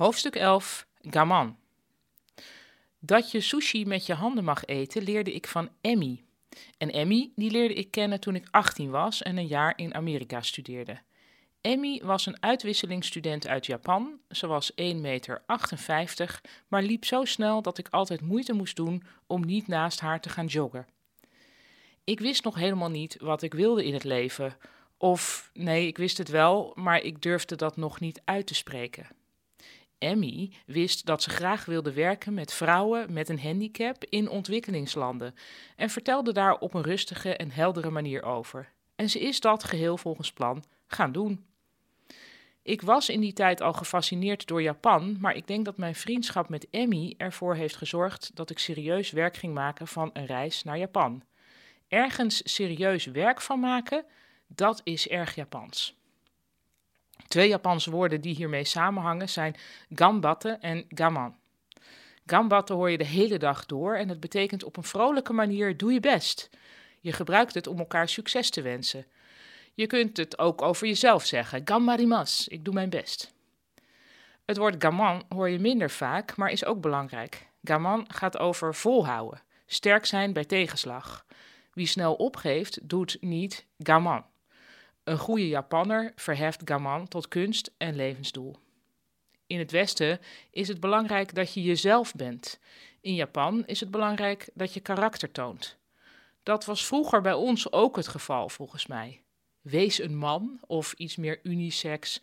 Hoofdstuk 11 Gaman. Dat je sushi met je handen mag eten leerde ik van Emmy. En Emmy die leerde ik kennen toen ik 18 was en een jaar in Amerika studeerde. Emmy was een uitwisselingsstudent uit Japan. Ze was 1,58 meter, maar liep zo snel dat ik altijd moeite moest doen om niet naast haar te gaan joggen. Ik wist nog helemaal niet wat ik wilde in het leven. Of nee, ik wist het wel, maar ik durfde dat nog niet uit te spreken. Emmy wist dat ze graag wilde werken met vrouwen met een handicap in ontwikkelingslanden en vertelde daar op een rustige en heldere manier over. En ze is dat geheel volgens plan gaan doen. Ik was in die tijd al gefascineerd door Japan, maar ik denk dat mijn vriendschap met Emmy ervoor heeft gezorgd dat ik serieus werk ging maken van een reis naar Japan. Ergens serieus werk van maken, dat is erg Japans. Twee Japanse woorden die hiermee samenhangen zijn gambatte en gaman. Gambatte hoor je de hele dag door en het betekent op een vrolijke manier doe je best. Je gebruikt het om elkaar succes te wensen. Je kunt het ook over jezelf zeggen. Gammarimas, ik doe mijn best. Het woord gaman hoor je minder vaak, maar is ook belangrijk. Gaman gaat over volhouden, sterk zijn bij tegenslag. Wie snel opgeeft, doet niet gaman. Een goede Japanner verheft gaman tot kunst en levensdoel. In het Westen is het belangrijk dat je jezelf bent. In Japan is het belangrijk dat je karakter toont. Dat was vroeger bij ons ook het geval, volgens mij. Wees een man, of iets meer unisex,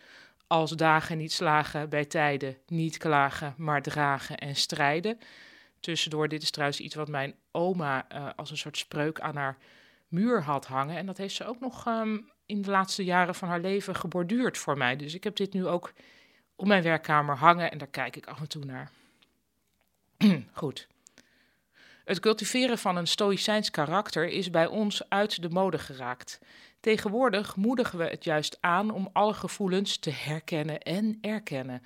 als dagen niet slagen bij tijden, niet klagen, maar dragen en strijden. Tussendoor, dit is trouwens iets wat mijn oma uh, als een soort spreuk aan haar muur had hangen. En dat heeft ze ook nog um, in de laatste jaren van haar leven geborduurd voor mij. Dus ik heb dit nu ook op mijn werkkamer hangen en daar kijk ik af en toe naar. Goed. Het cultiveren van een stoïcijns karakter is bij ons uit de mode geraakt. Tegenwoordig moedigen we het juist aan om alle gevoelens te herkennen en erkennen.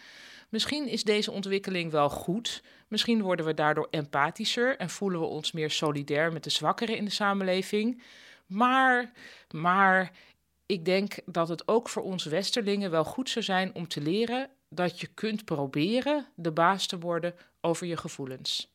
Misschien is deze ontwikkeling wel goed. Misschien worden we daardoor empathischer en voelen we ons meer solidair met de zwakkeren in de samenleving. Maar, maar, ik denk dat het ook voor ons Westerlingen wel goed zou zijn om te leren dat je kunt proberen de baas te worden over je gevoelens.